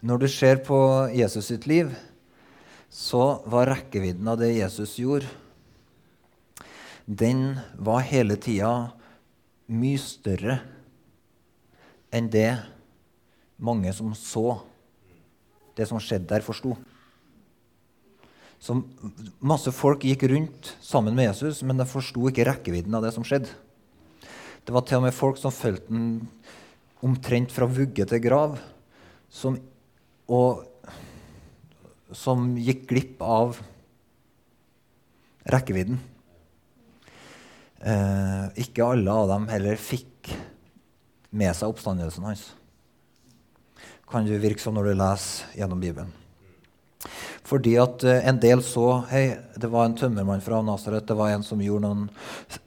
Når du ser på Jesus sitt liv, så var rekkevidden av det Jesus gjorde, den var hele tida mye større enn det mange som så det som skjedde der, forsto. Så masse folk gikk rundt sammen med Jesus, men de forsto ikke rekkevidden av det som skjedde. Det var til og med folk som fulgte den omtrent fra vugge til grav, som, og som gikk glipp av rekkevidden. Eh, ikke alle av dem heller fikk med seg oppstandelsen hans. Kan det virke som når du leser gjennom Bibelen. Fordi at eh, en del så hei, det var en tømmermann fra Nasaret, det var en som gjorde noen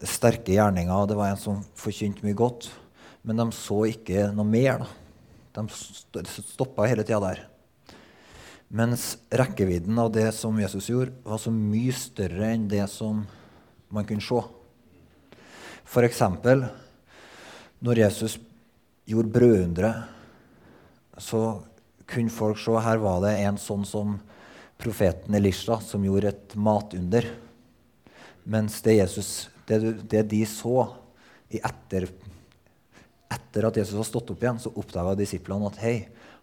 sterke gjerninger, det var en som forkynte mye godt. Men de så ikke noe mer. Da. De stoppa hele tida der. Mens rekkevidden av det som Jesus gjorde, var så mye større enn det som man kunne se. F.eks. når Jesus gjorde brødundre, så kunne folk se her var det en sånn som profeten Elisha som gjorde et matunder. Mens det, Jesus, det, det de så etter, etter, at Jesus har stått opp igjen, så oppdaga disiplene at hei,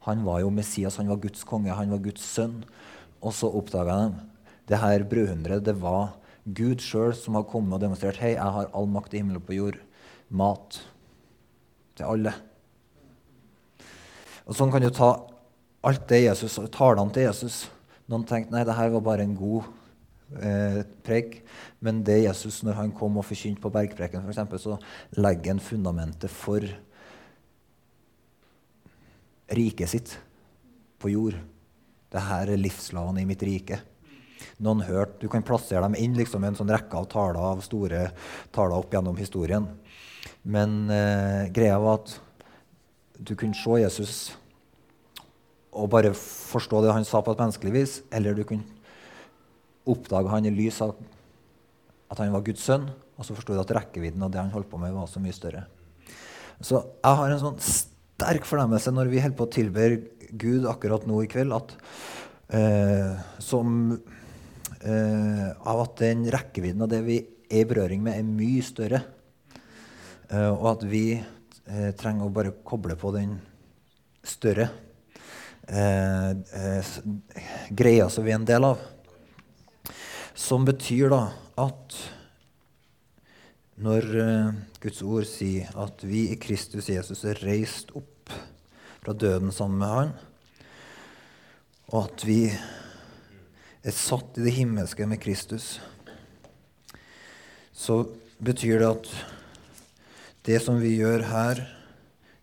han var jo Messias, han var Guds konge, han var Guds sønn. Og så oppdaga de det her brødhundret, det var Gud sjøl som har kommet og demonstrert hei, jeg har all makt i himmelen og på jord. Mat til alle. Og Sånn kan du ta alt det Jesus, talene til Jesus noen tenkte nei, det her var bare en god eh, preik. Men det Jesus, når han kom og forkynte på bergpreken, for eksempel, så legger han fundamentet for riket sitt på jord. Det her er livslavene i mitt rike. Noen hørte, Du kan plassere dem inn liksom, en sånn rekke av taler av store taler opp gjennom historien. Men eh, greia var at du kunne se Jesus og bare forstå det han sa på et menneskelig vis, eller du kunne oppdage han i lys av at han var Guds sønn, og så forsto du at rekkevidden av det han holdt på med, var så mye større. Så jeg har en sånn sterk fornemmelse når vi holder på å tilbe Gud akkurat nå i kveld, at, eh, som, eh, av at den rekkevidden av det vi er i berøring med, er mye større. Eh, og at vi eh, trenger å bare koble på den større eh, eh, greia som vi er en del av. Som betyr da at når eh, Guds ord sier at vi i Kristus Jesus er reist opp fra døden sammen med Han, og at vi er satt i det himmelske med Kristus, så betyr det at det som vi gjør her,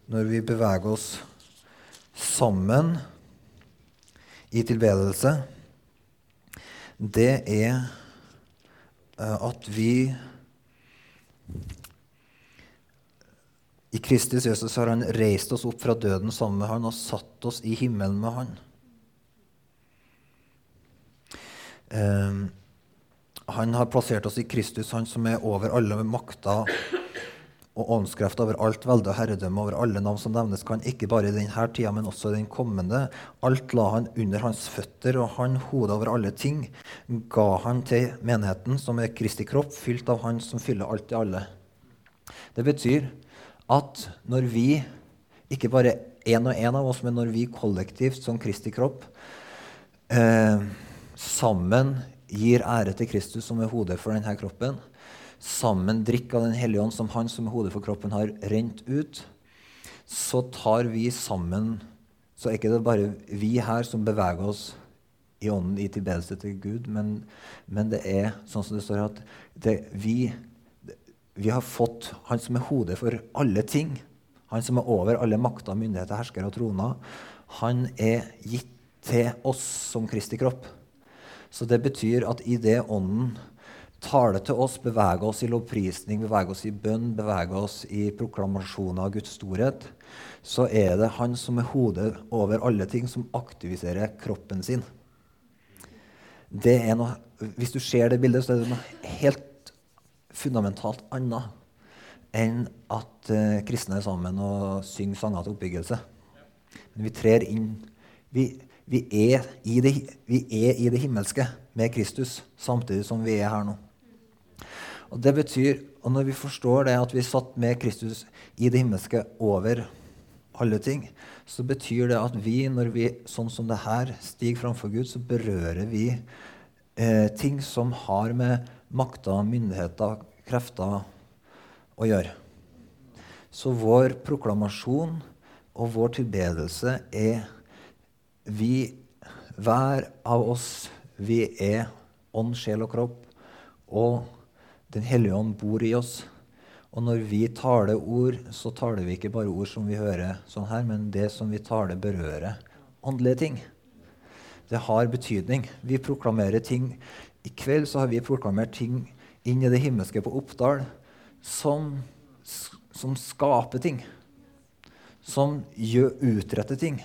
når vi beveger oss sammen i tilbedelse, det er eh, at vi I Kristus Jesus har han reist oss opp fra døden sammen med han og satt oss i himmelen med han. Um, han har plassert oss i Kristus, han som er over alle makter og åndskraft over alt velde og herredømme over alle navn som nevnes, kan ikke bare i denne tida, men også i den kommende. Alt la han under hans føtter, og han, hodet over alle ting, ga han til menigheten, som er Kristi kropp, fylt av Han som fyller alt i alle. Det betyr at når vi, ikke bare én og én av oss, men når vi kollektivt som Kristi kropp eh, sammen gir ære til Kristus, som er hodet for denne kroppen, sammen drikker av Den hellige ånd, som han som er hodet for kroppen, har rent ut, så tar vi sammen Så er ikke det bare vi her som beveger oss i ånden i tilbedelse til Gud, men, men, det er sånn som det står at det, vi, vi har fått Han som er hodet for alle ting, han som er over alle makter, myndigheter, herskere og troner, han er gitt til oss som Kristi kropp. Så det betyr at i det ånden taler til oss, beveger oss i lovprisning, beveger oss i bønn, beveger oss i proklamasjoner av Guds storhet, så er det Han som er hodet over alle ting, som aktiviserer kroppen sin. Noe, hvis du ser det bildet, så er det noe helt fundamentalt annet enn at uh, kristne er sammen og synger sanger til oppbyggelse. Men vi trer inn Vi, vi, er det, vi, er i det, himmelske med Kristus samtidig som vi er her nå. Og det betyr, og Når vi forstår det at vi er satt med Kristus i det himmelske over alle ting, så betyr det at vi, når vi sånn som det her stiger framfor Gud, så berører vi eh, ting som har med makter, myndigheter, krefter å gjøre. Så vår proklamasjon og vår tilbedelse er vi, hver av oss, vi er ånd, sjel og kropp. Og Den hellige ånd bor i oss. Og når vi taler ord, så taler vi ikke bare ord som vi hører sånn her, men det som vi taler, berører åndelige ting. Det har betydning. Vi proklamerer ting. I kveld så har vi proklamert ting inn i det himmelske på Oppdal som, som skaper ting. Som gjør, utretter ting.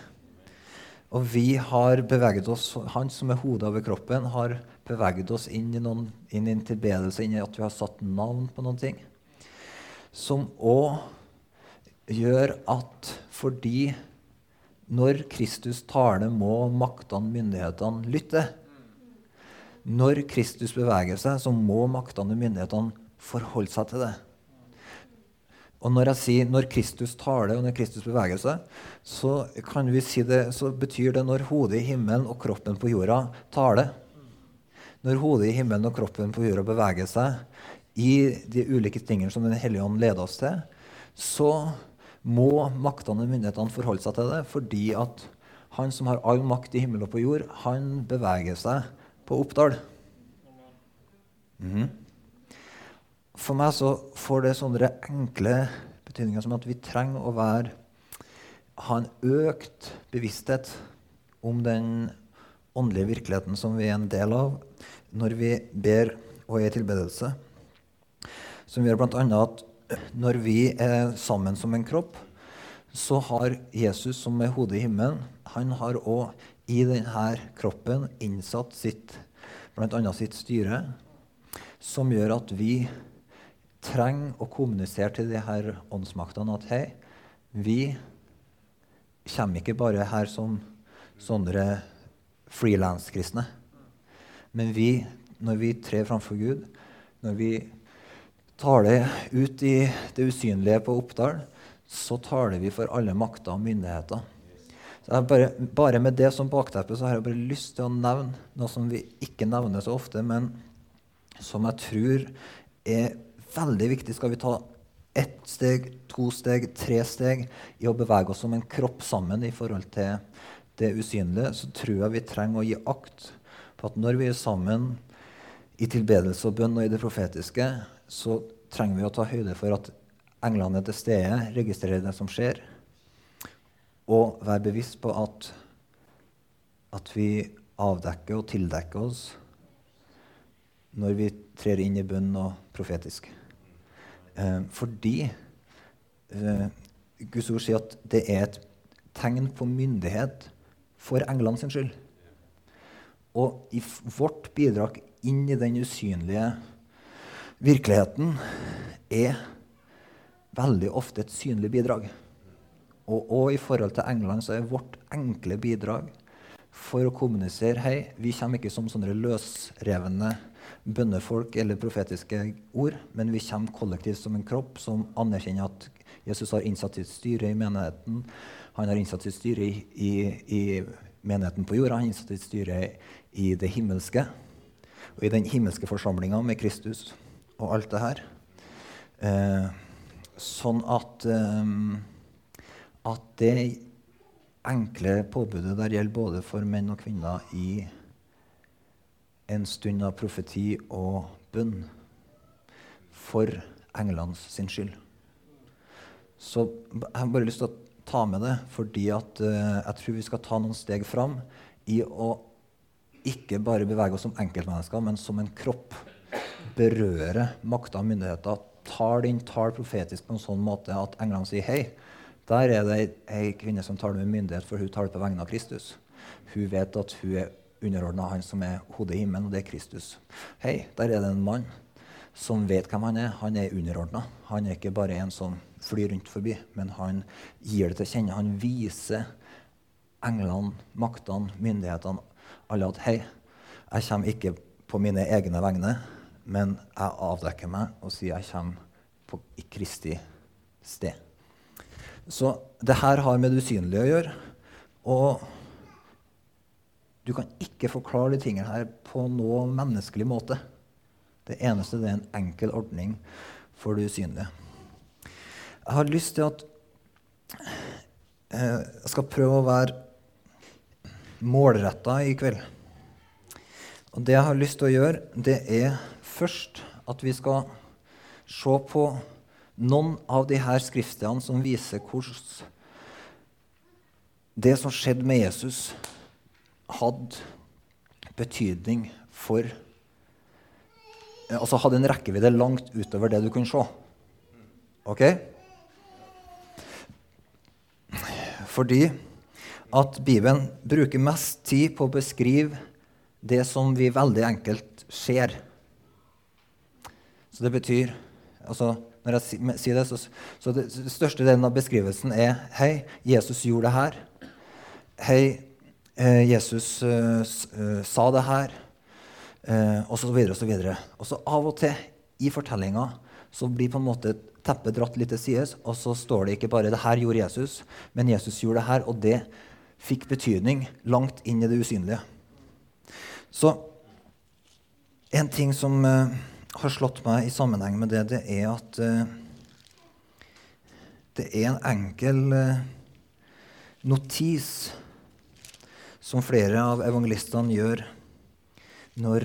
Og vi har beveget oss, Han som er hodet over kroppen, har beveget oss inn i, noen, inn i en tilbedelse, inn i at vi har satt navn på noen ting som òg gjør at fordi når Kristus taler, må maktene, myndighetene, lytte. Når Kristus beveger seg, så må maktene og myndighetene forholde seg til det. Og når jeg sier 'når Kristus taler' og 'når Kristus beveger seg', så, kan vi si det, så betyr det når hodet i himmelen og kroppen på jorda taler. Når hodet i himmelen og kroppen på jorda beveger seg i de ulike tingene som Den hellige ånd leder oss til, så må maktene og myndighetene forholde seg til det, fordi at han som har all makt i himmel og på jord, han beveger seg på Oppdal. Mm. For meg så får det sånne enkle betydninger som at vi trenger å være, ha en økt bevissthet om den åndelige virkeligheten som vi er en del av, når vi ber og er i tilbedelse som gjør bl.a. at når vi er sammen som en kropp, så har Jesus, som er hodet i himmelen, han har òg i denne kroppen innsatt sitt, bl.a. sitt styre, som gjør at vi trenger å kommunisere til de her åndsmaktene at hei, vi kommer ikke bare her som sånne frilanskristne. Men vi, når vi trer framfor Gud, når vi taler ut i det usynlige på Oppdal, så taler vi for alle makter og myndigheter. Bare, bare, med det som bakteppe så har jeg bare lyst til å nevne noe som vi ikke nevner så ofte, men som jeg tror er veldig viktig. Skal vi ta ett steg, to steg, tre steg i å bevege oss som en kropp sammen i forhold til det usynlige, så tror jeg vi trenger å gi akt på at når vi er sammen i tilbedelse og bønn og i det profetiske, så trenger vi å ta høyde for at englene er til stede, registrerer det som skjer, og være bevisst på at, at vi avdekker og tildekker oss når vi trer inn i bønn og profetisk. Eh, fordi eh, Guds ord sier at det er et tegn på myndighet for englene sin skyld. Og i vårt bidrag inn i den usynlige Virkeligheten er veldig ofte et synlig bidrag. Og, og i forhold til England så er vårt enkle bidrag for å kommunisere Hei, vi kommer ikke som sånne løsrevne bønnefolk eller profetiske ord, men vi kommer kollektivt som en kropp som anerkjenner at Jesus har innsatt sitt styre i menigheten. Han har innsatt sitt styre i, i, i menigheten på jorda, han har innsatt sitt styre i det himmelske. Og i den himmelske forsamlinga med Kristus og alt det her. Eh, sånn at, eh, at det enkle påbudet der gjelder både for menn og kvinner i en stund av profeti og bønn for englenes sin skyld. Så jeg har bare lyst til å ta med det fordi at, eh, jeg tror vi skal ta noen steg fram i å ikke bare bevege oss som enkeltmennesker, men som en kropp berører makter og myndigheter, tar den tar profetisk på en sånn måte at englene sier hei. Der er det ei kvinne som taler med myndighet, for hun taler på vegne av Kristus. Hun vet at hun er underordna han som er hodet i himmelen, og det er Kristus. Hei, der er det en mann som vet hvem han er. Han er underordna. Han er ikke bare en som flyr rundt forbi, men han gir det til kjenne. Han viser englene, maktene, myndighetene alle at hei, jeg kommer ikke på mine egne vegne, men jeg avdekker meg og sier jeg kommer på, i Kristi sted. Så det her har med det usynlige å gjøre. Og du kan ikke forklare de tingene her på noen menneskelig måte. Det eneste det er en enkel ordning for det usynlige. Jeg har lyst til at eh, jeg skal prøve å være målretta i kveld. Og det jeg har lyst til å gjøre, det er først at vi skal se på noen av de her skriftene som viser hvordan det som skjedde med Jesus, hadde betydning for Altså hadde en rekkevidde langt utover det du kunne se. Ok? Fordi at Bibelen bruker mest tid på å beskrive det som vi veldig enkelt ser. Så det betyr altså Når jeg sier det, så, så det, det største delen av beskrivelsen er Hei, Jesus gjorde det her. Hei, eh, Jesus eh, eh, sa det her. Eh, og så videre og så videre. Og så av og til i fortellinga så blir på en måte teppet dratt litt til sides, og så står det ikke bare 'det her gjorde Jesus', men Jesus gjorde det her, og det fikk betydning langt inn i det usynlige. Så en ting som uh, har slått meg i sammenheng med det, det er at uh, det er en enkel uh, notis som flere av evangelistene gjør når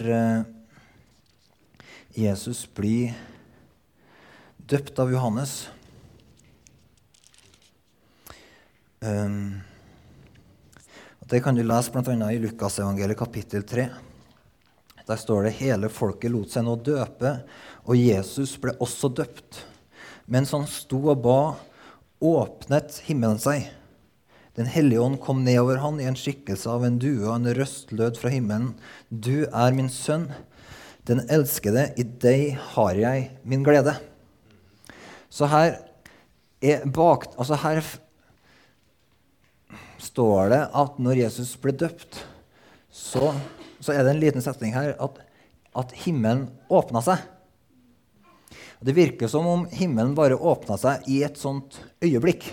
Jesus blir døpt av Johannes. Um, det kan du lese bl.a. i Lukasevangeliet kapittel 3. Der står det hele folket lot seg nå døpe, og Jesus ble også døpt. Mens han sto og ba, åpnet himmelen seg. Den hellige ånd kom nedover han i en skikkelse av en due, og en røst lød fra himmelen. Du er min sønn, den elskede, i deg har jeg min glede. Så her er bak, altså her står det at når Jesus ble døpt, så, så er det en liten setning her at, at himmelen åpna seg. Det virker som om himmelen bare åpna seg i et sånt øyeblikk.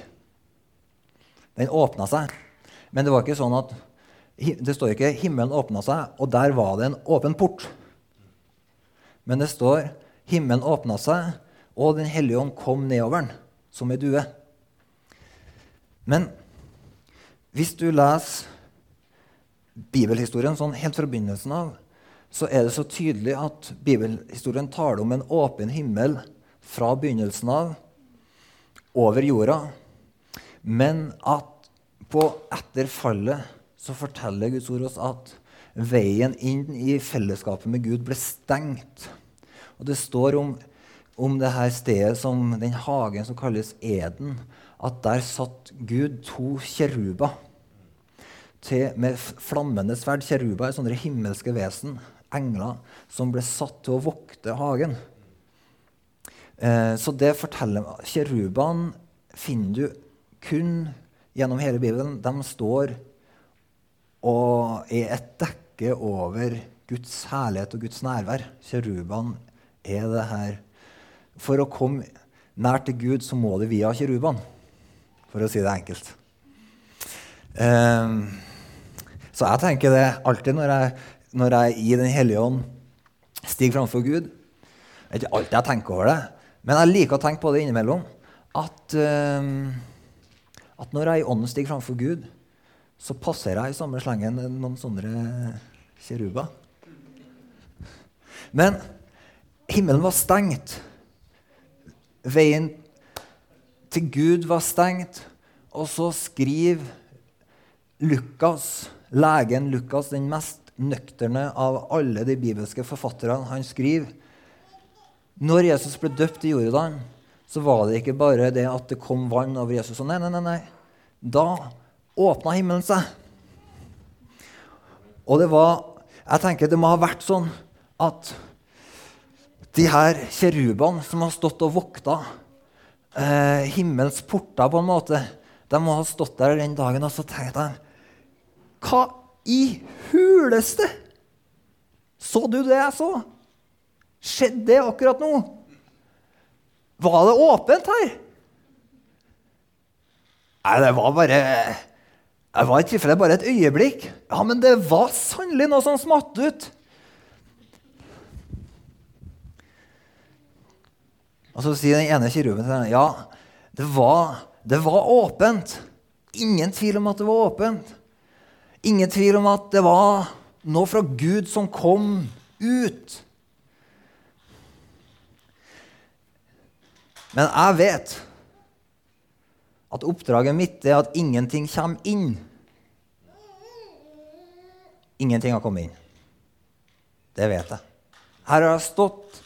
Den åpna seg. Men det var ikke sånn at det står ikke 'himmelen åpna seg', og der var det en åpen port. Men det står 'himmelen åpna seg', og Den hellige ånd kom nedover den som ei due. Men hvis du leser bibelhistorien sånn helt fra begynnelsen av, så er det så tydelig at bibelhistorien taler om en åpen himmel fra begynnelsen av over jorda, men at på etter fallet så forteller Guds ord oss at veien inn i fellesskapet med Gud ble stengt. Og Det står om, om det her stedet som den hagen som kalles Eden, at der satt Gud to kjeruber med flammende sverd. Kjeruber er sånne himmelske vesen, engler, som ble satt til å vokte hagen. Eh, så det forteller Kjerubene finner du kun gjennom hele Bibelen. De står og er et dekke over Guds herlighet og Guds nærvær. Kjerubene er det her. For å komme nær til Gud så må det via kjerubene for å si det enkelt. Um, så jeg tenker det alltid når jeg, når jeg i Den hellige ånd stiger framfor Gud. Det er ikke alltid jeg tenker over det, men jeg liker å tenke på det innimellom. At, um, at når jeg i ånden stiger framfor Gud, så passerer jeg i samme slengen noen sånne kjeruber. Men himmelen var stengt. Veien til Gud var stengt. Og så skriver Lukas, legen Lukas, den mest nøkterne av alle de bibelske forfatterne, han skriver når Jesus ble døpt i Jordan, så var det ikke bare det at det kom vann over Jesus. Nei, nei, nei, nei. Da åpna himmelen seg. Og det var Jeg tenker det må ha vært sånn at de her kjerubene som har stått og vokta eh, himmels porter, på en måte. De må ha stått der den dagen og så tenkte de Hva i huleste? Så du det jeg så? Skjedde det akkurat nå? Var det åpent her? Nei, det var bare Det var i tilfelle bare et øyeblikk. Ja, men det var sannelig noe som smatt ut. Og så sier den ene kirurgen til henne ja, det var, det var åpent. Ingen tvil om at det var åpent. Ingen tvil om at det var noe fra Gud som kom ut. Men jeg vet at oppdraget mitt er at ingenting kommer inn. Ingenting har kommet inn. Det vet jeg. Her har jeg stått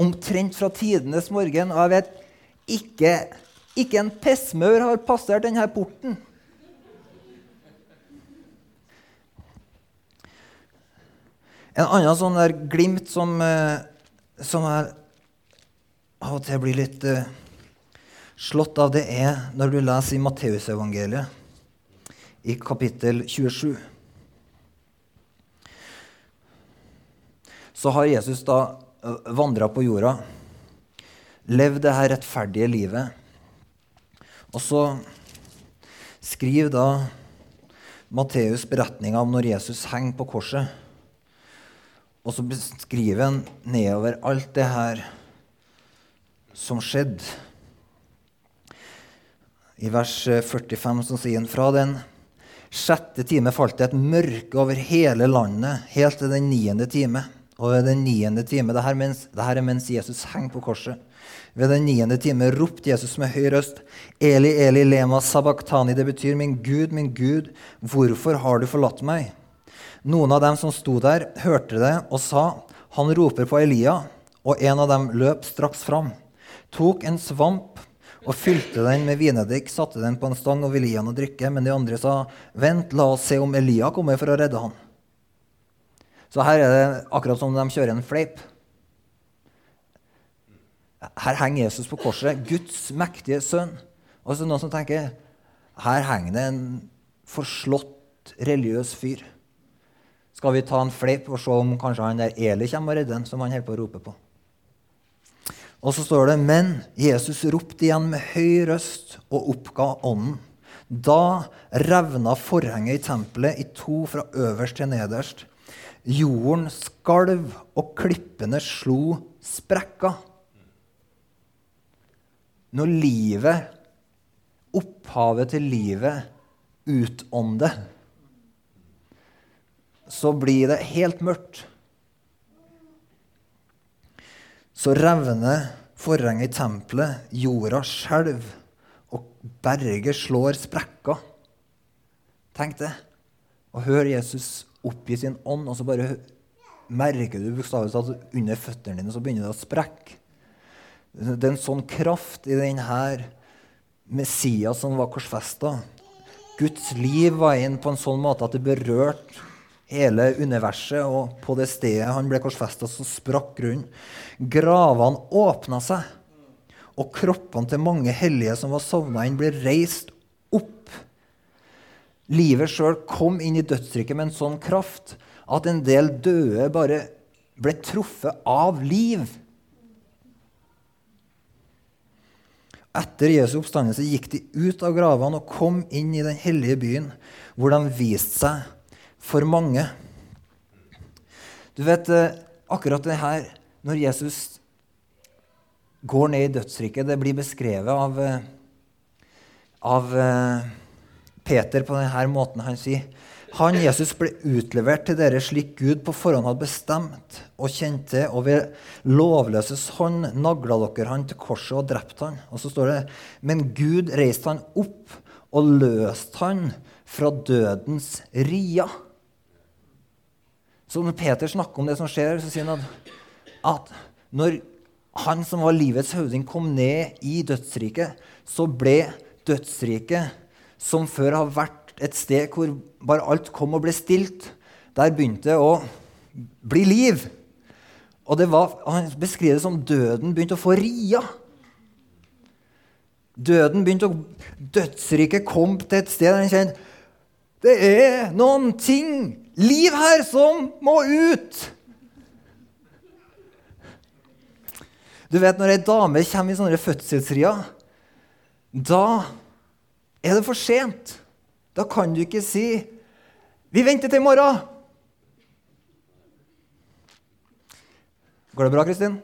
omtrent fra tidenes morgen, og jeg vet ikke, ikke en pissmaur har passert denne porten. En annen sånn der glimt som, eh, som jeg av og til blir litt uh, slått av, det er når du leser i Matteusevangeliet, i kapittel 27. Så har Jesus da eh, vandra på jorda, levd det her rettferdige livet. Og så skriver da Matteus beretninga om når Jesus henger på korset. Og så beskriver han nedover alt det her som skjedde. I vers 45 så sier han fra den sjette time falt det et mørke over hele landet helt til den niende time. Og ved den niende time, det her, mens, det her er mens Jesus henger på korset. Ved den niende time ropte Jesus med høy røst, Eli, Eli, lema sabachthani. Det betyr, min Gud, min Gud, hvorfor har du forlatt meg? Noen av dem som sto der, hørte det og sa, Han roper på Elia. Og en av dem løp straks fram, tok en svamp og fylte den med vineddik, satte den på en stang og ville gi han å drikke. Men de andre sa, Vent, la oss se om Elia kommer for å redde han. Så her er det akkurat som om de kjører en fleip. Her henger Jesus på korset, Guds mektige sønn. Og så er det noen som tenker her henger det en forslått religiøs fyr. Skal vi ta en fleip og se om kanskje han der Eli kommer og redder ham, som han holder på å rope på? Og så står det Men Jesus ropte igjen med høy røst og oppga ånden. Da revna forhenget i tempelet i to fra øverst til nederst. Jorden skalv, og klippene slo sprekker. Når livet, opphavet til livet, utånder så blir det helt mørkt. Så revner forhenget i tempelet, jorda skjelver, og berget slår sprekker. Tenk det. Og hør Jesus oppgi sin ånd, og så bare merker du bokstavelig talt under føttene dine så begynner det å sprekke. Det er en sånn kraft i denne Messias som var korsfesta. Guds liv var inn på en sånn måte at det berørte hele universet, og på det stedet han ble korsfesta, så sprakk grunnen. Gravene åpna seg, og kroppene til mange hellige som var sovna inn, ble reist opp. Livet sjøl kom inn i dødstrykket med en sånn kraft at en del døde bare ble truffet av liv. Etter Jesu oppstandelse gikk de ut av gravene og kom inn i den hellige byen, hvor de viste seg for mange. Du vet, eh, akkurat det her Når Jesus går ned i dødsriket Det blir beskrevet av, eh, av eh, Peter på denne måten. Han sier han, Jesus, ble utlevert til dere slik Gud på forhånd hadde bestemt og kjente, og ved lovløses hånd nagla dere han til korset og drepte han. Og så står det Men Gud reiste han opp og løste han fra dødens ria. Så når Peter snakker om det som skjer, så sier han at, at når han som var livets høvding, kom ned i dødsriket, så ble dødsriket, som før har vært et sted hvor bare alt kom og ble stilt, der begynte det å bli liv. Og det var, Han beskriver det som døden begynte å få ria. Døden begynte å, Dødsriket kom til et sted der han kjente Det er noen ting, liv her, som må ut. Du vet, Når ei dame kommer i sånne fødselsrier, da er det for sent. Da kan du ikke si 'Vi venter til i morgen'. Går det bra, Kristin?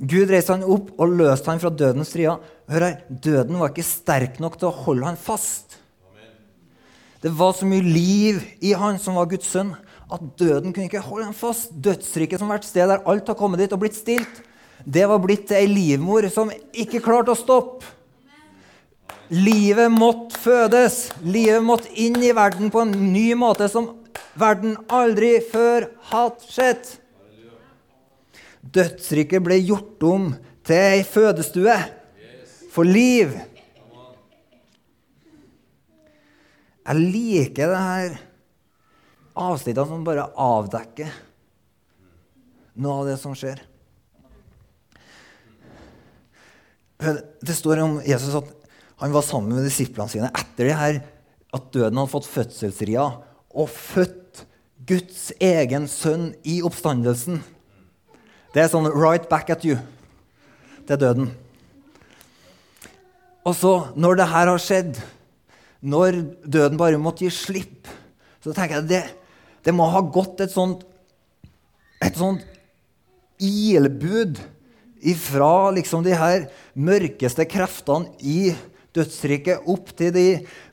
Gud reiste han opp og løste han fra dødens strider. Hør her, Døden var ikke sterk nok til å holde han fast. Det var så mye liv i han som var Guds sønn, at døden kunne ikke holde han fast. Dødsriket som hvert sted der alt har kommet dit og blitt stilt, det var blitt ei livmor som ikke klarte å stoppe. Livet måtte fødes. Livet måtte inn i verden på en ny måte som verden aldri før hadde sett. Dødsriket ble gjort om til ei fødestue for liv. Jeg liker det her avsnittene som bare avdekker noe av det som skjer. Det står om Jesus at han var sammen med disiplene sine etter det her, at døden hadde fått fødselsria og født Guds egen sønn i oppstandelsen. Det er sånn 'right back at you' Det er døden. Og så, når det her har skjedd, når døden bare måtte gi slipp, så tenker jeg det, det må ha gått et sånt et sånt ilbud ifra liksom de her mørkeste kreftene i dødsriket opp til de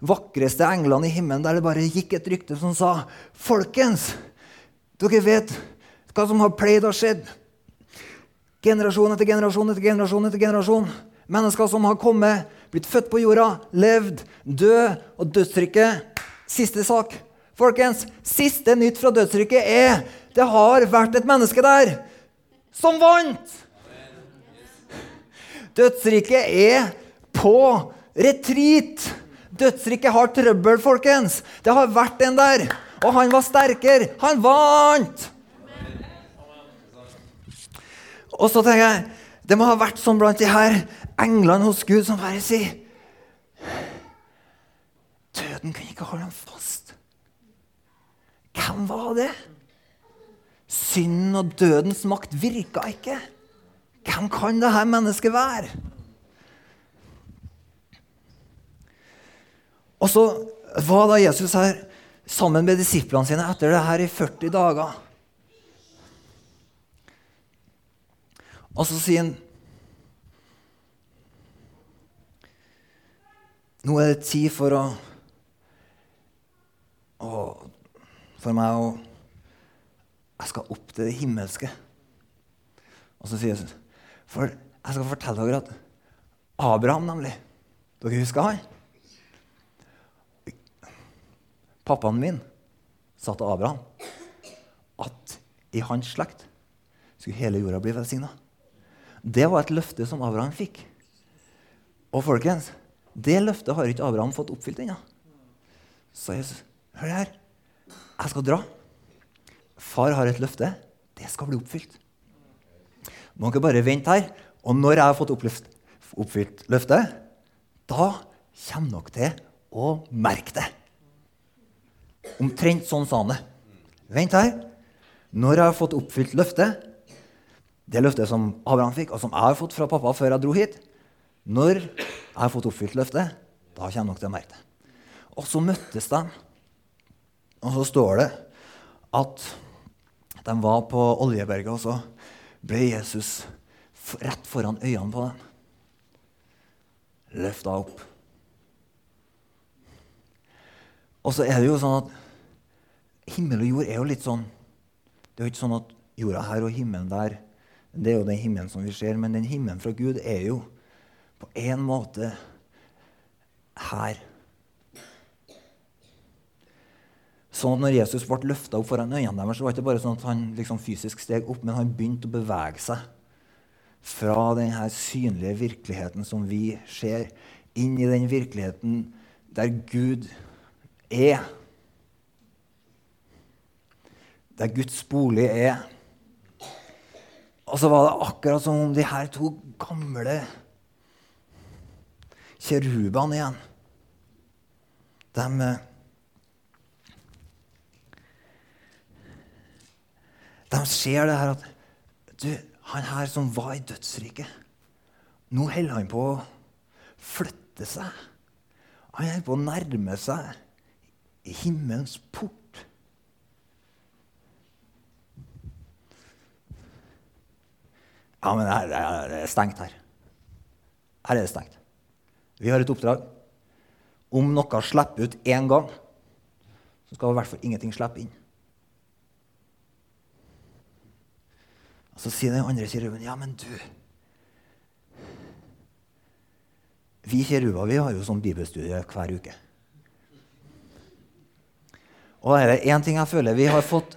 vakreste englene i himmelen, der det bare gikk et rykte som sa Folkens, dere vet hva som har pleid å skjedd. Generasjon etter generasjon etter generasjon etter generasjon. Mennesker som har kommet, blitt født på jorda, levd, død og dødsrykket. Siste sak. Folkens, siste nytt fra dødsrykket er det har vært et menneske der som vant! Dødsriket er på retreat. Dødsriket har trøbbel, folkens. Det har vært en der. Og han var sterkere. Han vant! Og så tenker jeg det må ha vært sånn blant de her englene hos Gud som bare sier Døden kunne ikke holde ham fast. Hvem var det? Synden og dødens makt virka ikke. Hvem kan dette mennesket være? Og så var da Jesus her sammen med disiplene sine etter det her i 40 dager. Og så sier han Nå er det tid for å, å For meg å Jeg skal opp til det himmelske. Og så sier Jesus For jeg skal fortelle dere at Abraham, nemlig Dere husker han? Pappaen min sa til Abraham at i hans slekt skulle hele jorda bli velsigna. Det var et løfte som Abraham fikk. Og folkens, det løftet har ikke Abraham fått oppfylt ennå. Så Jesus, hør her. Jeg skal dra. Far har et løfte. Det skal bli oppfylt. Må dere bare vente her. Og når jeg har fått oppløft, oppfylt løftet, da kommer dere til å merke det. Omtrent sånn sa han det. Vent her. Når jeg har fått oppfylt løftet, det løftet som Abraham fikk, og som jeg har fått fra pappa før jeg dro hit Når jeg har fått oppfylt løftet, da kommer dere til å merke det. Og så møttes de, og så står det at de var på Oljeberget, og så ble Jesus rett foran øynene på dem. Løfta opp. Og så er det jo sånn at himmel og jord er jo litt sånn Det er jo ikke sånn at jorda her og himmelen der det er jo den himmelen som vi ser, men den himmelen fra Gud er jo på en måte her. Sånn at når Jesus ble løfta opp foran øynene deres, så var det ikke bare sånn at han liksom fysisk steg opp, men han begynte å bevege seg fra denne synlige virkeligheten som vi ser, inn i den virkeligheten der Gud er. Der Guds bolig er. Og så var det akkurat som om de her to gamle kjerubene igjen de De ser det her at du, han her som var i dødsriket Nå holder han på å flytte seg. Han holder på å nærme seg himmelens port. Ja, men det er, det er stengt her. Her er det stengt. Vi har et oppdrag. Om noe slipper ut én gang, så skal i hvert fall ingenting slippe inn. Og Så sier den andre kiruben, ja, men du Vi kiruber vi har jo sånn bibelstudie hver uke. Og det er én ting jeg føler vi har fått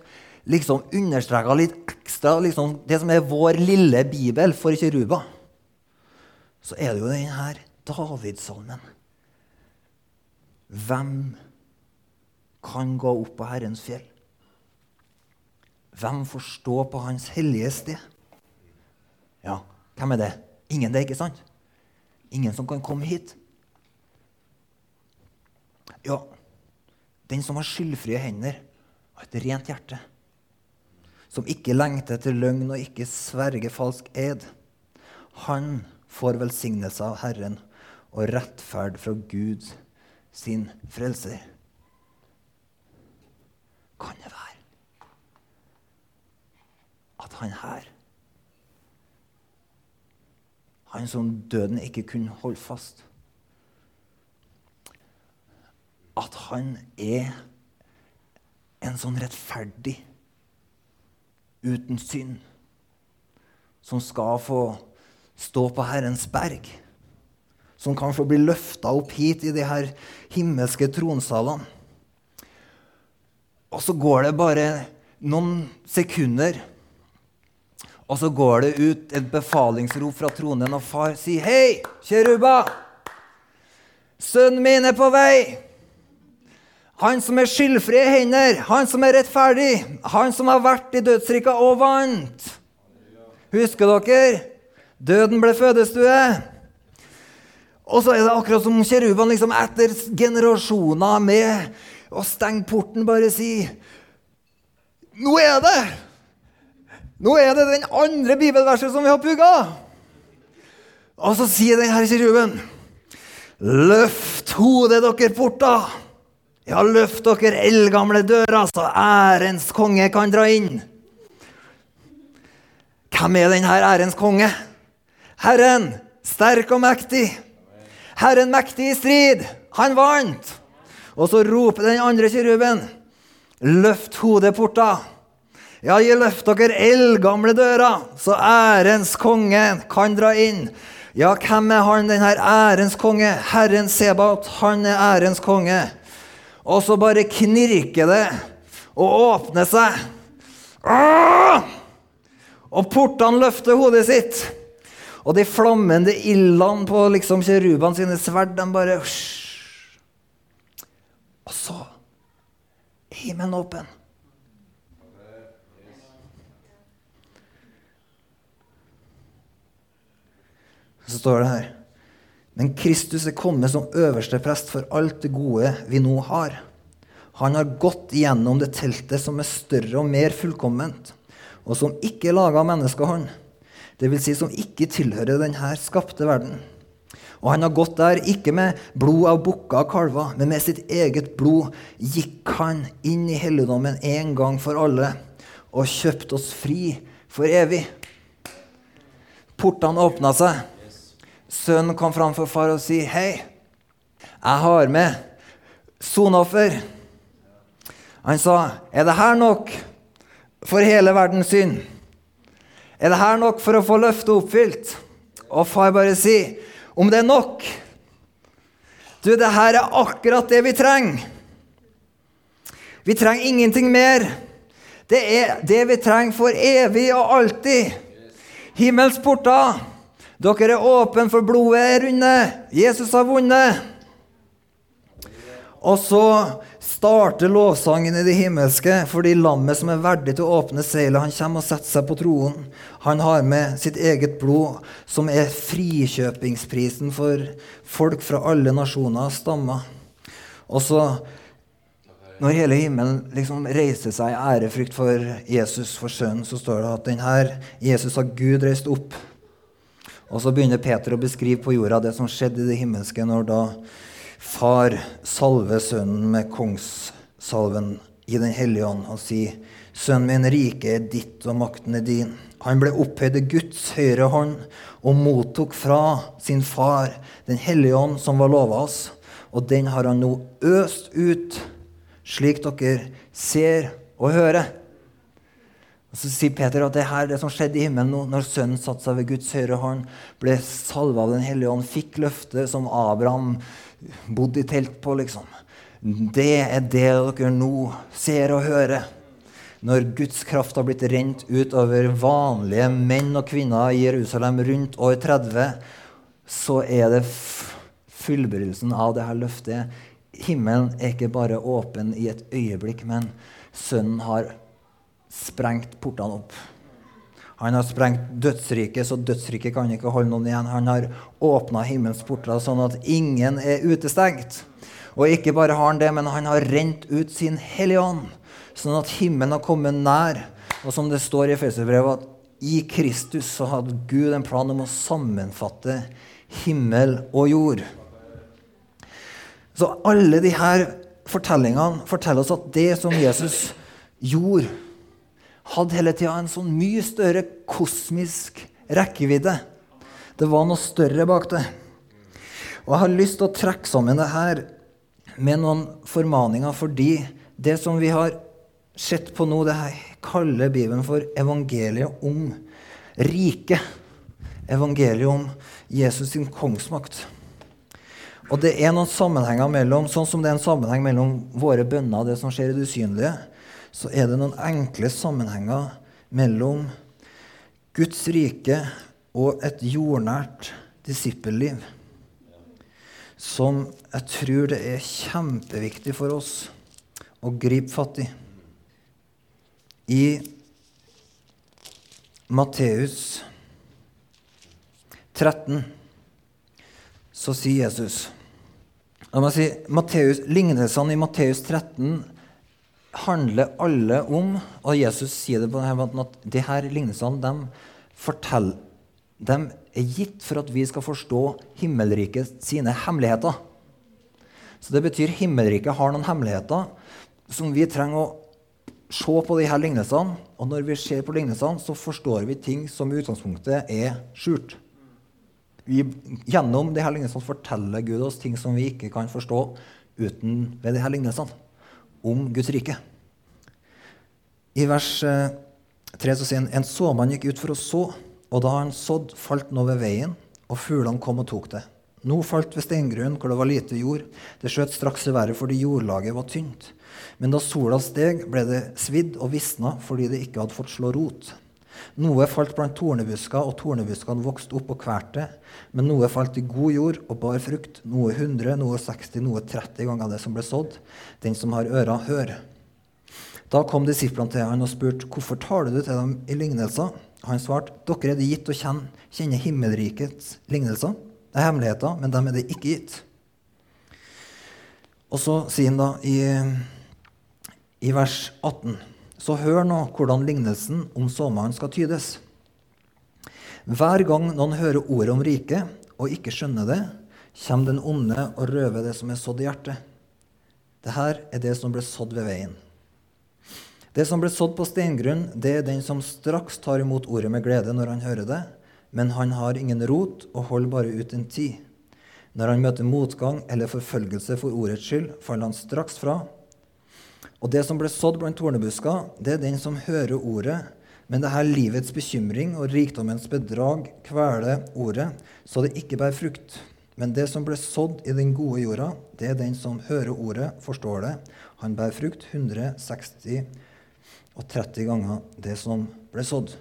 liksom understreka litt ekstra liksom, Det som er vår lille bibel for kiruba, så er det jo denne Davidsalmen. Hvem kan gå opp på Herrens fjell? Hvem får stå på Hans hellige sted? Ja, hvem er det? Ingen det, ikke sant? Ingen som kan komme hit. Ja, den som har skyldfrie hender og et rent hjerte. Som ikke lengter etter løgn og ikke sverger falsk ed. Han får velsignelse av Herren og rettferd fra Gud sin frelser. Kan det være at han her Han som døden ikke kunne holde fast At han er en sånn rettferdig, uten synd, som skal få stå på Herrens berg. Som kan få bli løfta opp hit i de her himmelske tronsalene. Og så går det bare noen sekunder, og så går det ut et befalingsrop fra tronen, og far sier, 'Hei, kjeruba! Sønnen min er på vei!' Han som er skyldfrie hender, han som er rettferdig, han som har vært i dødsrika og vant. Husker dere? Døden ble fødestue. Og så er det akkurat som kjerubene liksom etter generasjoner med å stenge porten bare sier Nå er det! Nå er det den andre bibelverset som vi har pugga! Og så sier denne kiruben Løft hodet, dere porta! Ja, løft dere eldgamle dører, så ærens konge kan dra inn. Hvem er denne ærens konge? Herren, sterk og mektig. Herren mektig i strid. Han vant. Og så roper den andre kiruben, løft hodet, porta. Ja, gi løft dere eldgamle dører, så ærens konge kan dra inn. Ja, hvem er han, denne ærens konge? Herren Sebaot, han er ærens konge. Og så bare knirker det og åpner seg. Åh! Og portene løfter hodet sitt. Og de flammende ildene på liksom kjerubene sine sverd, de bare Og så himmelen åpen. Så står det her Men Kristus er kommet som øverste prest for alt det gode vi nå har. Han har gått gjennom det teltet som er større og mer fullkomment, og som ikke er laga av menneskehånd, dvs. Si som ikke tilhører denne skapte verden. Og han har gått der ikke med blod av bukker og kalver, men med sitt eget blod gikk han inn i helligdommen en gang for alle og kjøpte oss fri for evig. Portene åpna seg. Sønnen kom fram for far og sier, 'Hei, jeg har med soneoffer.' Han sa, 'Er det her nok for hele verdens synd?' 'Er det her nok for å få løftet oppfylt?' Og far bare sier, 'Om det er nok?' Du, det her er akkurat det vi trenger. Vi trenger ingenting mer. Det er det vi trenger for evig og alltid. Himmels porter. Dere er åpne, for blodet er runde. Jesus har vunnet. Og så starter lovsangen i det himmelske fordi lammet som er verdig til å åpne seilet, han kommer og setter seg på troen. Han har med sitt eget blod, som er frikjøpingsprisen for folk fra alle nasjoner og stammer. Og så, når hele himmelen liksom reiser seg i ærefrykt for Jesus, for Sønnen, så står det at denne Jesus har Gud reist opp. Og så begynner Peter å beskrive på jorda det som skjedde i det himmelske når da far salver sønnen med kongssalven i Den hellige ånd og sier, 'Sønnen min, riket er ditt, og makten er din.' Han ble opphøyd i Guds høyre hånd og mottok fra sin far Den hellige ånd, som var lova oss. Og den har han nå øst ut, slik dere ser og hører. Og Så sier Peter at det her, det som skjedde i himmelen nå, når sønnen satte seg ved Guds høyre hånd, ble salva av Den hellige ånd, fikk løftet som Abraham bodde i telt på, liksom. Det er det dere nå ser og hører når Guds kraft har blitt rent ut over vanlige menn og kvinner i Jerusalem rundt år 30, så er det fullbyrdelsen av dette løftet. Himmelen er ikke bare åpen i et øyeblikk, men Sønnen har sprengt portene opp. Han har sprengt dødsriket, så dødsriket kan ikke holde noen igjen. Han har åpna himmelens porter sånn at ingen er utestengt. Og ikke bare har han det, men han har rent ut sin Hellige Ånd sånn at himmelen har kommet nær. Og som det står i Efeserbrevet, at i Kristus så hadde Gud en plan om å sammenfatte himmel og jord. Så alle disse fortellingene forteller oss at det som Jesus gjorde, hadde hele tida en sånn mye større kosmisk rekkevidde. Det var noe større bak det. Og Jeg har lyst til å trekke sammen det her med noen formaninger fordi det som vi har sett på nå, det her kaller Bibelen for evangeliet om riket. Evangeliet om Jesus sin kongsmakt. Og det er noen sammenhenger mellom, sånn som det er en sammenheng mellom våre bønner og det som skjer i det usynlige, så er det noen enkle sammenhenger mellom Guds rike og et jordnært disippelliv som jeg tror det er kjempeviktig for oss å gripe fatt i. I Matteus 13 så sier Jesus si, Matteus, Lignelsene i Matteus 13 handler alle om Og Jesus sier det på denne måten at de her lignelsene de, forteller, de er gitt for at vi skal forstå himmelriket sine hemmeligheter. Så det betyr himmelriket har noen hemmeligheter som vi trenger å se på de her lignelsene, og når vi ser på lignelsene, så forstår vi ting som i utgangspunktet er skjult. Vi, gjennom de her lignelsene forteller Gud oss ting som vi ikke kan forstå uten ved de her lignelsene om Guds rike. I vers 3 eh, så sier han en såmann gikk ut for å så, og da han sådd, falt nå ved veien, og fuglene kom og tok det. Nå falt ved steingrunnen, hvor det var lite jord. Det skjøt straks i været fordi jordlaget var tynt. Men da sola steg, ble det svidd og visna fordi det ikke hadde fått slå rot. Noe falt blant tornebusker, og tornebuskene vokste opp og kvalte. Men noe falt i god jord og bar frukt, noe 100, noe 60, noe 30 ganger det som ble sådd. Den som har ører, hør. Da kom disiplene til han og spurte, hvorfor taler du til dem i lignelser? Han svarte, dere er det gitt å kjenne, kjenne himmelrikets lignelser. Det er hemmeligheter, men dem er det ikke gitt. Og så sier han da i i vers 18. Så hør nå hvordan lignelsen om såmannen skal tydes. Hver gang noen hører ordet om riket og ikke skjønner det, kommer den onde og røver det som er sådd i hjertet. Dette er det som ble sådd ved veien. Det som ble sådd på steingrunn, det er den som straks tar imot ordet med glede når han hører det, men han har ingen rot og holder bare ut en tid. Når han møter motgang eller forfølgelse for ordets skyld, faller han straks fra og det som ble sådd blant tornebusker, det er den som hører ordet, men det her livets bekymring og rikdommens bedrag kveler ordet, så det ikke bærer frukt. Men det som ble sådd i den gode jorda, det er den som hører ordet, forstår det. Han bærer frukt 160 og 30 ganger det som ble sådd.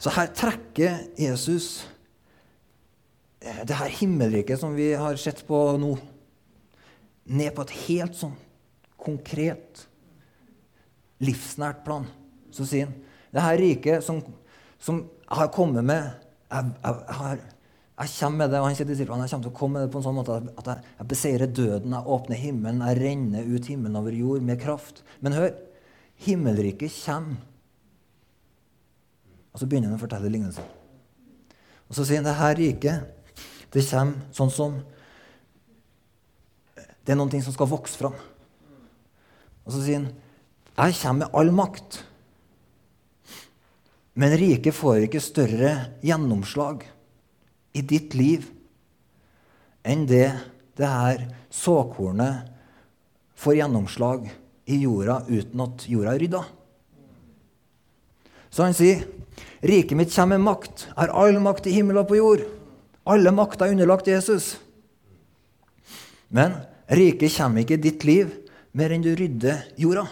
Så her trekker Jesus det her himmelriket som vi har sett på nå, ned på et helt sånn konkret, livsnært plan. Så sier han det her riket som, som har kommet med jeg, jeg, jeg, Jeg kommer med det, og han sier disiplene, jeg til å komme med det på en sånn måte at jeg, jeg beseirer døden, jeg åpner himmelen, jeg renner ut himmelen over jord med kraft. Men hør, himmelriket kommer. Og så begynner han å fortelle lignelser. Og så sier han det her riket, det kommer sånn som Det er noen ting som skal vokse fram. Og så sier han jeg kommer med all makt. Men riket får ikke større gjennomslag i ditt liv enn det det her såkornet får gjennomslag i jorda uten at jorda er rydda. Så han sier, 'Riket mitt kommer med makt. Jeg har all makt i himmel og på jord.' Alle makter er underlagt Jesus. Men riket kommer ikke i ditt liv mer enn du rydder jorda.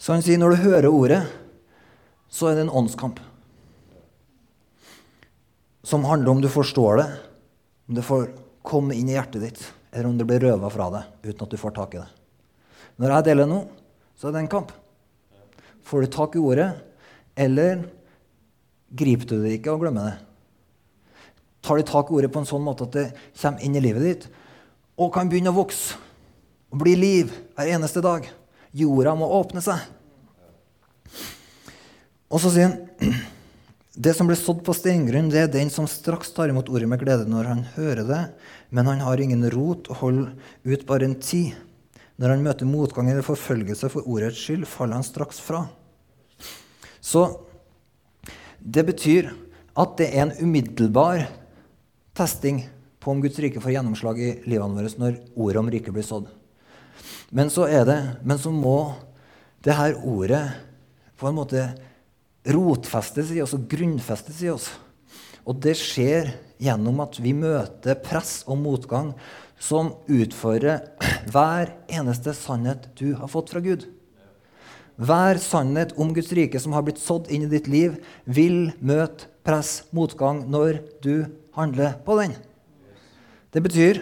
Så han sier, når du hører ordet, så er det en åndskamp. Som handler om du forstår det, om det får komme inn i hjertet ditt, eller om det blir røva fra deg uten at du får tak i det. Når jeg deler nå, så er det en kamp. Får du tak i ordet, eller griper du det ikke og glemmer det? Tar de tak i ordet på en sånn måte at det kommer inn i livet ditt og kan begynne å vokse og bli liv hver eneste dag? Jorda må åpne seg. Og så sier han det som blir sådd på steingrunn, det er den som straks tar imot ordet med glede når han hører det, men han har ingen rot og holder ut bare en tid. Når han møter motgang eller forfølgelse for ordets skyld, faller han straks fra. Så det betyr at det er en umiddelbar testing på om Guds rike får gjennomslag i livene våre når ordet om riket blir sådd. Men så er det, men så må det her ordet på en måte rotfestes i oss og grunnfestes i oss. Og det skjer gjennom at vi møter press og motgang som utfordrer hver eneste sannhet du har fått fra Gud. Hver sannhet om Guds rike som har blitt sådd inn i ditt liv, vil møte press, motgang, når du handler på den. Det betyr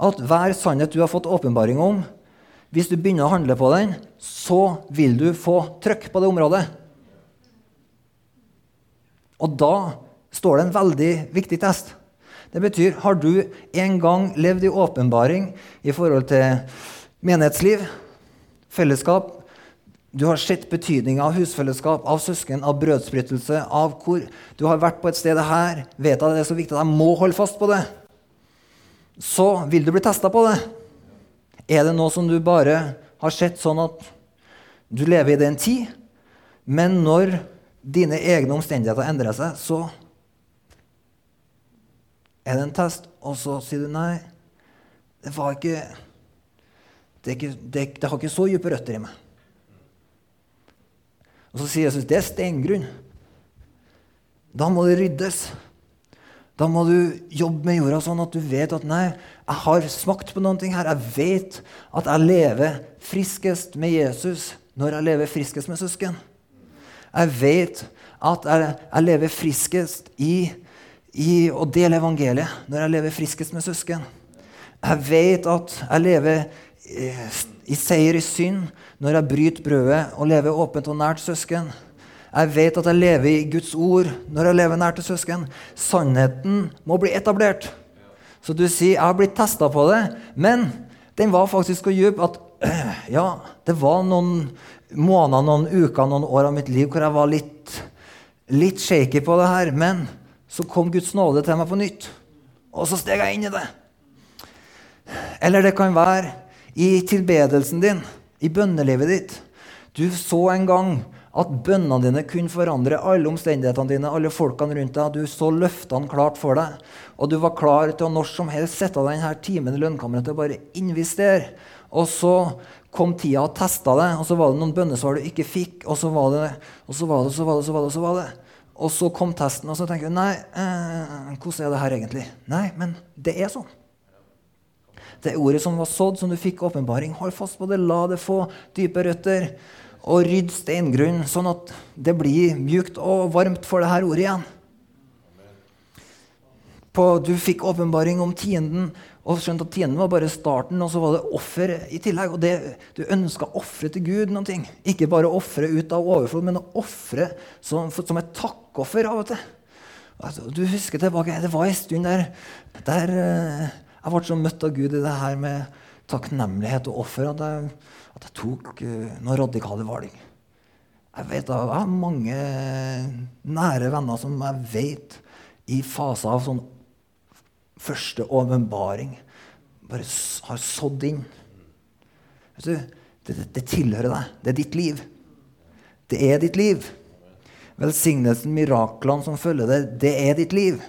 at hver sannhet du har fått åpenbaring om, hvis du begynner å handle på den, så vil du få trøkk på det området. Og da står det en veldig viktig test. Det betyr har du en gang levd i åpenbaring i forhold til menighetsliv, fellesskap Du har sett betydninga av husfellesskap, av søsken, av brødsbrytelse, av hvor du har vært på et sted her, vet at det er så viktig at jeg må holde fast på det. Så vil du bli testa på det. Er det noe som du bare har sett sånn at du lever i den tid, men når dine egne omstendigheter endrer seg, så er det en test, og så sier du nei. Det var ikke Det, ikke, det, det har ikke så dype røtter i meg. Og så sier Jesus det er steingrunn. Da må det ryddes. Da må du jobbe med jorda sånn at du vet at nei, jeg har smakt på noen ting her. Jeg vet at jeg lever friskest med Jesus når jeg lever friskest med søsken. Jeg vet at jeg, jeg lever friskest i, i, å dele evangeliet når jeg lever friskest med søsken. Jeg vet at jeg lever i, seier i synd når jeg bryter brødet og lever åpent og nært søsken. Jeg vet at jeg lever i Guds ord når jeg lever nært til søsken. Sannheten må bli etablert. Så du sier 'jeg har blitt testa på det', men den var faktisk så djup at ja, det var noen måneder, noen uker, noen år av mitt liv hvor jeg var litt, litt shaky på det her. Men så kom Guds nåde til meg på nytt, og så steg jeg inn i det. Eller det kan være i tilbedelsen din, i bønnelivet ditt. Du så en gang at bønnene dine kunne forandre alle omstendighetene dine, alle folkene rundt deg. Du så løftene klart for deg, og du var klar til å når som helst sette denne timen i lønnkammeret til å bare investere. Og så kom tida og testa det, og så var det noen bønnesvar du ikke fikk. Og så var det, og så var det, så var det, så var det. så var det. Og så kom testen, og så tenker du nei, eh, hvordan er det her egentlig? Nei, men det er sånn. Det ordet som var sådd, som du fikk åpenbaring, hold fast på det. La det få dype røtter. Og rydd steingrunn, sånn at det blir mjukt og varmt for det her ordet igjen. På, du fikk åpenbaring om tienden, og skjønte at tienden var bare starten, og så var det offer i tillegg. Og det, du ønska å ofre til Gud noen ting. Ikke bare ofre ut av overflod, men å ofre som, som, et takkoffer av og til. Altså, du husker tilbake, Det var en stund der, der uh, jeg ble så møtt av Gud i det her med takknemlighet og offer at jeg, at jeg tok uh, noen radikale valg. Jeg vet Jeg har mange nære venner som jeg vet i faser av sånn første åpenbaring bare har sådd inn. Du, det, det, det, tilhører deg. Det er ditt liv. Det er ditt liv. Velsignelsen, miraklene som følger det, det er ditt liv.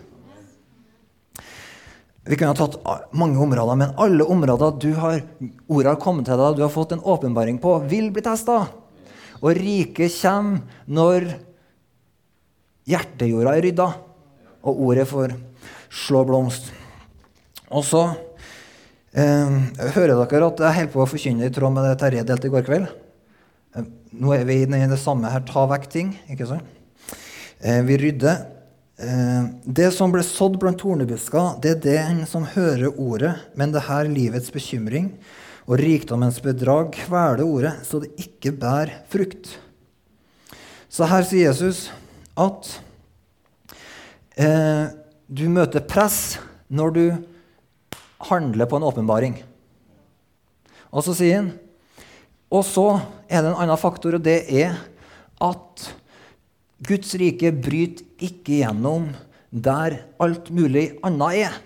Vi kunne ha tatt mange områder, men alle områder du har, ordet har kommet til deg, du har fått en åpenbaring på, vil bli testa. Og riket kommer når hjertejorda er rydda, og ordet får slå blomst. Og så eh, hører dere at jeg holder på å forkynne i tråd med det Terje delte i går kveld. Eh, nå er vi i det samme her. Ta vekk ting. ikke sant? Eh, vi rydder. Eh, det som ble sådd blant tornebusker, det er den som hører ordet, men det her livets bekymring og rikdommens bedrag kveler ordet, så det ikke bærer frukt. Så her sier Jesus at eh, du møter press når du handler på en åpenbaring. Og så sier han Og så er det en annen faktor, og det er at Guds rike bryter ikke gjennom der alt mulig annet er.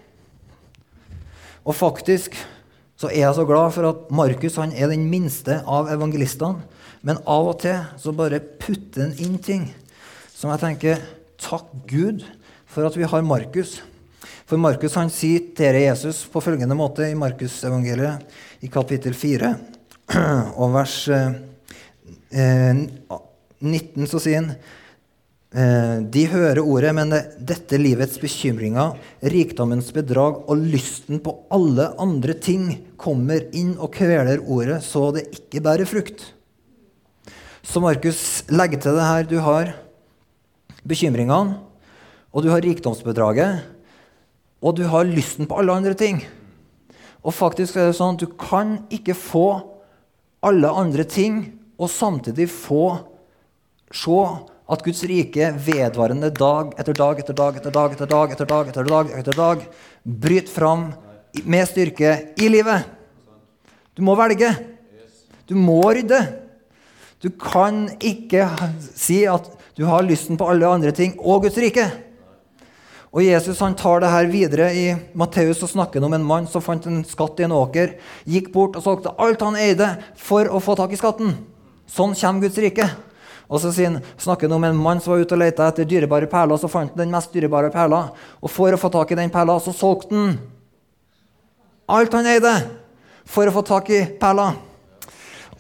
Og faktisk så er jeg så glad for at Markus han er den minste av evangelistene. Men av og til så bare putter han inn ting som jeg tenker Takk Gud for at vi har Markus. For Markus han sier til Jesus på følgende måte i Markusevangeliet i kapittel 4 og vers eh, 19 så sier han eh, de hører ordet, men dette livets bekymringer, rikdommens bedrag og lysten på alle andre ting kommer inn og kveler ordet, så det ikke bærer frukt. Så Markus legger til det her. Du har bekymringene, og du har rikdomsbedraget. Og du har lysten på alle andre ting. Og faktisk er det sånn at du kan ikke få alle andre ting og samtidig få se at Guds rike vedvarende dag etter dag etter dag etter dag etter dag etter dag etter dag etter dag bryter fram med styrke i livet. Du må velge. Du må rydde. Du kan ikke si at du har lysten på alle andre ting og Guds rike. Og Jesus han tar det her videre i Matteus og snakker om en mann som fant en skatt i en åker, gikk bort og solgte alt han eide, for å få tak i skatten. Sånn kommer Guds rike. Og så snakker han om en mann som var ute og lette etter dyrebare perler, så fant han den mest dyrebare perla. Og for å få tak i den perla, så solgte han alt han eide, for å få tak i perla.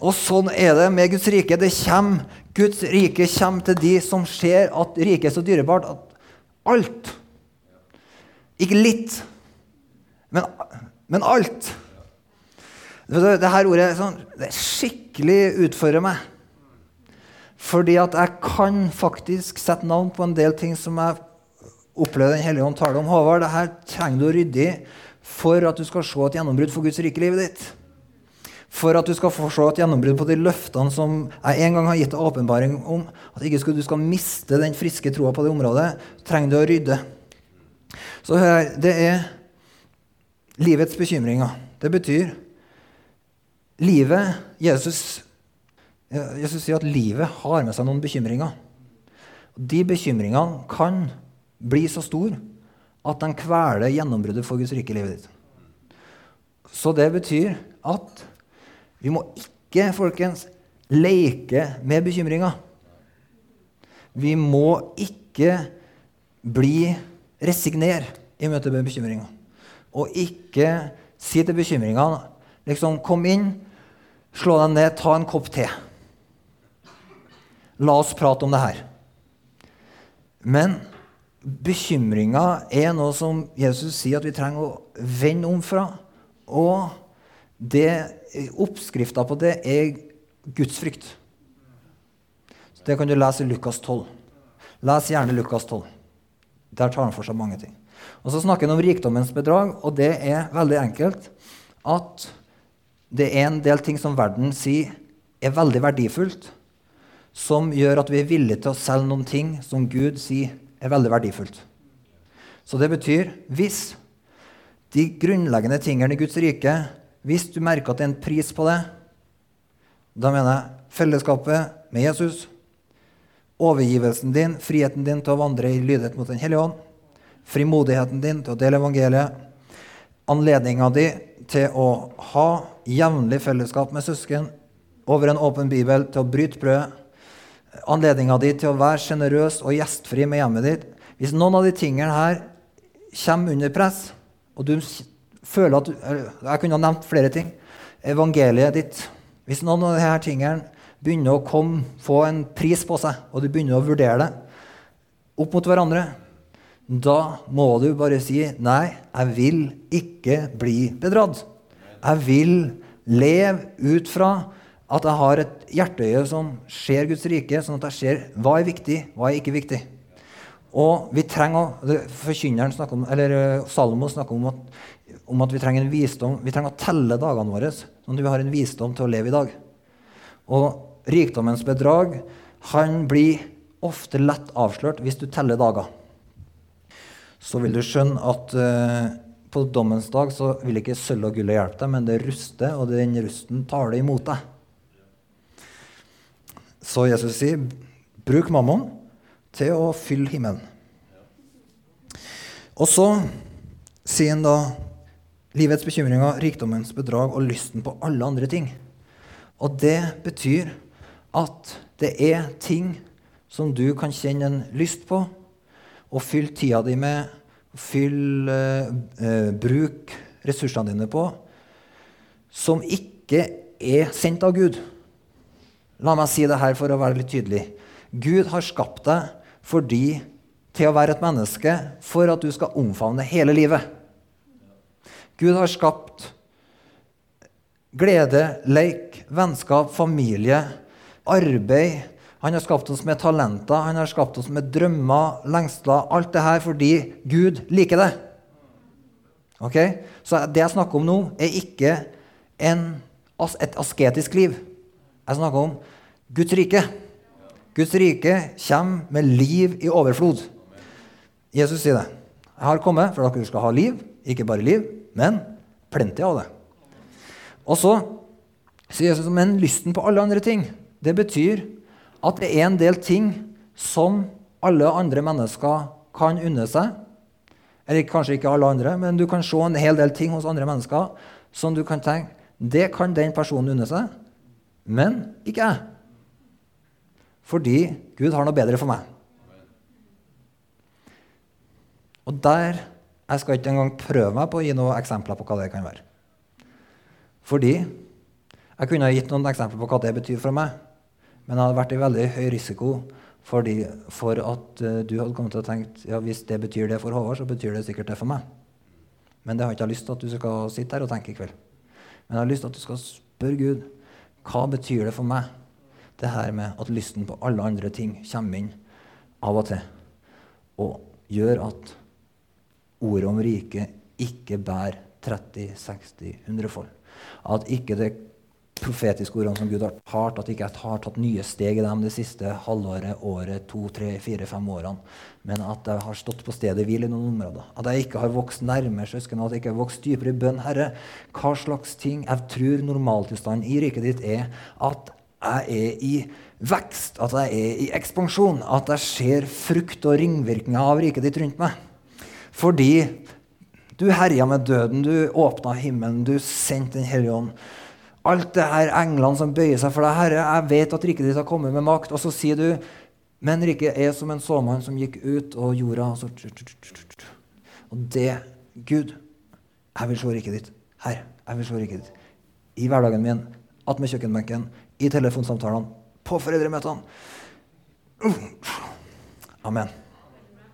Og sånn er det med Guds rike. Det kommer, Guds rike kommer til de som ser at riket er så dyrebart at alt ikke litt, men, men alt. her ordet sånn, det skikkelig utfordrer meg. Fordi at jeg kan faktisk sette navn på en del ting som jeg opplever Den hellige ånd taler om. Håvard, det her trenger du å rydde i for at du skal se et gjennombrudd for Guds rike i livet ditt. For at du skal få se et gjennombrudd på de løftene som jeg en gang har gitt deg åpenbaring om. At ikke du skal miste den friske troa på det området, trenger du å rydde. Så hør, det er livets bekymringer. Det betyr livet Jesus, Jesus sier at livet har med seg noen bekymringer. De bekymringene kan bli så store at de kveler gjennombruddet for Guds rike i livet ditt. Så det betyr at vi må ikke, folkens, leke med bekymringer. Vi må ikke bli Resigner i møte med bekymringer. Og ikke si til bekymringene liksom, Kom inn, slå deg ned, ta en kopp te. La oss prate om det her. Men bekymringa er noe som Jesus sier at vi trenger å vende om fra. Og oppskrifta på det er gudsfrykt. Det kan du lese i Lukas 12. Les gjerne Lukas 12. Der tar han for seg mange ting. Og så snakker han om rikdommens bedrag, og det er veldig enkelt at det er en del ting som verden sier er veldig verdifullt, som gjør at vi er villige til å selge noen ting som Gud sier er veldig verdifullt. Så det betyr hvis de grunnleggende tingene i Guds rike Hvis du merker at det er en pris på det, da mener jeg fellesskapet med Jesus, overgivelsen din, friheten din til å vandre i lydighet mot Den hellige ånd, frimodigheten din til å dele evangeliet, anledninga di til å ha jevnlig fellesskap med søsken, over en åpen bibel til å bryte brødet, anledninga di til å være sjenerøs og gjestfri med hjemmet ditt Hvis noen av de tingene her kommer under press, og du føler at du, Jeg kunne ha nevnt flere ting. Evangeliet ditt. Hvis noen av disse tingene begynner å komme, få en pris på seg, og du begynner å vurdere det opp mot hverandre, da må du bare si nei, jeg vil ikke bli bedratt. Jeg vil leve ut fra at jeg har et hjerteøye som ser Guds rike, sånn at jeg ser hva er viktig, hva er ikke viktig. Og vi trenger, Forkynneren snakker om, eller eh, Salomo snakker om at, om at vi trenger en visdom, vi trenger å telle dagene våre, sånn at vi har en visdom til å leve i dag. Og rikdommens bedrag han blir ofte lett avslørt hvis du teller dager. Så vil du skjønne at uh, på dommens dag så vil ikke sølv og gullet hjelpe deg, men det ruster, og den rusten tar det imot deg. Så Jesus sier, bruk mammon til å fylle himmelen. Og så sier han da livets bekymringer, rikdommens bedrag og lysten på alle andre ting. Og det betyr at det er ting som du kan kjenne en lyst på, og fylle tida di med, fylle eh, bruk ressursene dine på, som ikke er sendt av Gud. La meg si det her for å være litt tydelig. Gud har skapt deg fordi, til å være et menneske for at du skal omfavne hele livet. Gud har skapt glede, leik, vennskap, familie, arbeid. Han har skapt oss med talenter, han har skapt oss med drømmer, lengsler. Alt det her fordi Gud liker det. Ok? Så det jeg snakker om nå, er ikke en, et asketisk liv. Jeg snakker om Guds rike. Guds rike kommer med liv i overflod. Jesus sier det. Jeg har kommet for at dere skal ha liv, ikke bare liv, men plenty av det. Og så sier Jesus men lysten på alle andre ting. Det betyr at det er en del ting som alle andre mennesker kan unne seg. Eller kanskje ikke alle andre, men du kan se en hel del ting hos andre mennesker som du kan tenke det kan den personen unne seg, men ikke jeg. Fordi Gud har noe bedre for meg. Og der Jeg skal ikke engang prøve meg på å gi noen eksempler på hva det kan være. Fordi jeg kunne ha gitt noen eksempler på hva det betyr for meg, men det hadde vært i veldig høy risiko fordi, for at uh, du hadde kommet til å tenke ja, hvis det betyr det for Håvard, så betyr det sikkert det for meg. Men det har ikke lyst til at du skal sitte her og tenke i kveld. Men jeg har lyst til at du skal spørre Gud hva betyr det for meg det her med at lysten på alle andre ting kommer inn av og til og gjør at ordet om riket ikke bærer 30, 60, 100 fold. At ikke det profetiske ordene som Gud har talt, at ikke jeg har tatt nye steg i dem det siste halvåret, året, to, tre, fire, fem årene. Men at jeg har stått på stedet hvil i noen områder. At jeg ikke har vokst nærmere søsknene, at jeg ikke har vokst dypere i bønn. Herre, hva slags ting jeg tror normaltilstanden i riket ditt er at jeg er i vekst, at jeg er i ekspansjon, at jeg ser frukt og ringvirkninger av riket ditt rundt meg. Fordi du herja med døden, du åpna himmelen, du sendte Den hellige ånd. Alt det her englene som bøyer seg for deg, Herre, jeg vet at riket ditt har kommet med makt. Og så sier du, men riket er som en såmann som gikk ut, og jorda så Og det, Gud, jeg vil se riket ditt her. Jeg vil se riket ditt i hverdagen min, attmed kjøkkenbenken, i telefonsamtalene, på foreldremøtene. Amen.